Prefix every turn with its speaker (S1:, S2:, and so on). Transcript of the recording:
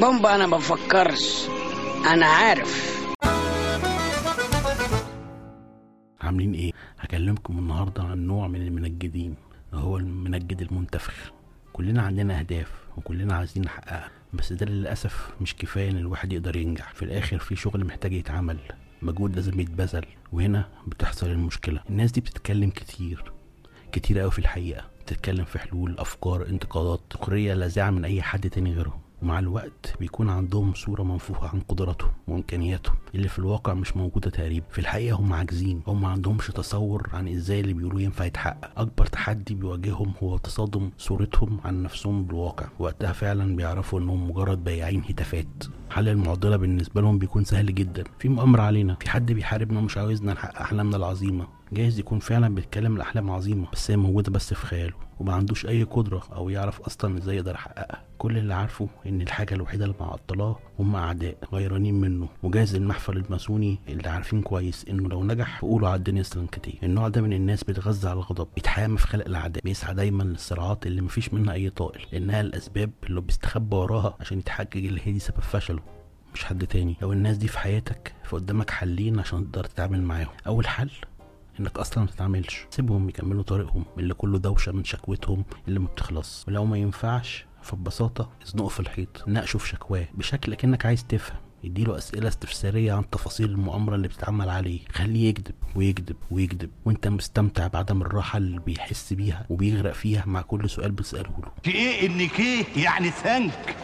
S1: بومبا أنا بفكرش. أنا عارف.
S2: عاملين إيه؟ هكلمكم النهارده عن نوع من المنجدين هو المنجد المنتفخ. كلنا عندنا أهداف وكلنا عايزين نحققها. بس ده للأسف مش كفاية إن الواحد يقدر ينجح. في الآخر في شغل محتاج يتعمل. مجهود لازم يتبذل. وهنا بتحصل المشكلة. الناس دي بتتكلم كتير. كتير قوي في الحقيقة. بتتكلم في حلول أفكار انتقادات. سخريه لاذعه من أي حد تاني غيرهم. ومع الوقت بيكون عندهم صورة منفوخة عن قدراتهم وإمكانياتهم اللي في الواقع مش موجودة تقريبا. في الحقيقة هم عاجزين. هم ما عندهمش تصور عن إزاي اللي بيقولوه ينفع يتحقق. أكبر تحدي بيواجههم هو تصادم صورتهم عن نفسهم بالواقع. وقتها فعلا بيعرفوا إنهم مجرد بياعين هتافات. حل المعضلة بالنسبة لهم بيكون سهل جدا؟ في مؤامرة علينا. في حد بيحاربنا ومش عاوزنا نحقق أحلامنا العظيمة. جايز يكون فعلا بيتكلم الأحلام عظيمة بس هي موجودة بس في خياله وما عندوش أي قدرة أو يعرف أصلا إزاي يقدر يحققها. كل اللي عارفه إن الحاجة الوحيدة اللي معطلاه هم أعداء غيرانين منه وجايز المحفل الماسوني اللي عارفين كويس إنه لو نجح فقولوا على الدنيا سلنكتيه النوع ده من الناس بيتغذى على الغضب بيتحامى في خلق الأعداء بيسعى دايما للصراعات اللي مفيش منها أي طائل لأنها الأسباب اللي بيستخبى وراها عشان يتحجج اللي هي دي سبب فشله. مش حد تاني. لو الناس دي في حياتك فقدامك حلين عشان تقدر تتعامل معاهم. أول حل إنك أصلا ما تتعاملش. سيبهم يكملوا طريقهم اللي كله دوشة من شكوتهم اللي ما بتخلص. ولو ما ينفعش فببساطة ازنقه في الحيط. ناقشه في شكواه. بشكل كأنك عايز تفهم. اديله أسئلة استفسارية عن تفاصيل المؤامرة اللي بتتعمل عليه. خليه يكذب ويكذب ويكذب. وأنت مستمتع بعدم الراحة اللي بيحس بيها وبيغرق فيها مع كل سؤال بتسأله له.
S3: إيه إن كيه يعني ثانك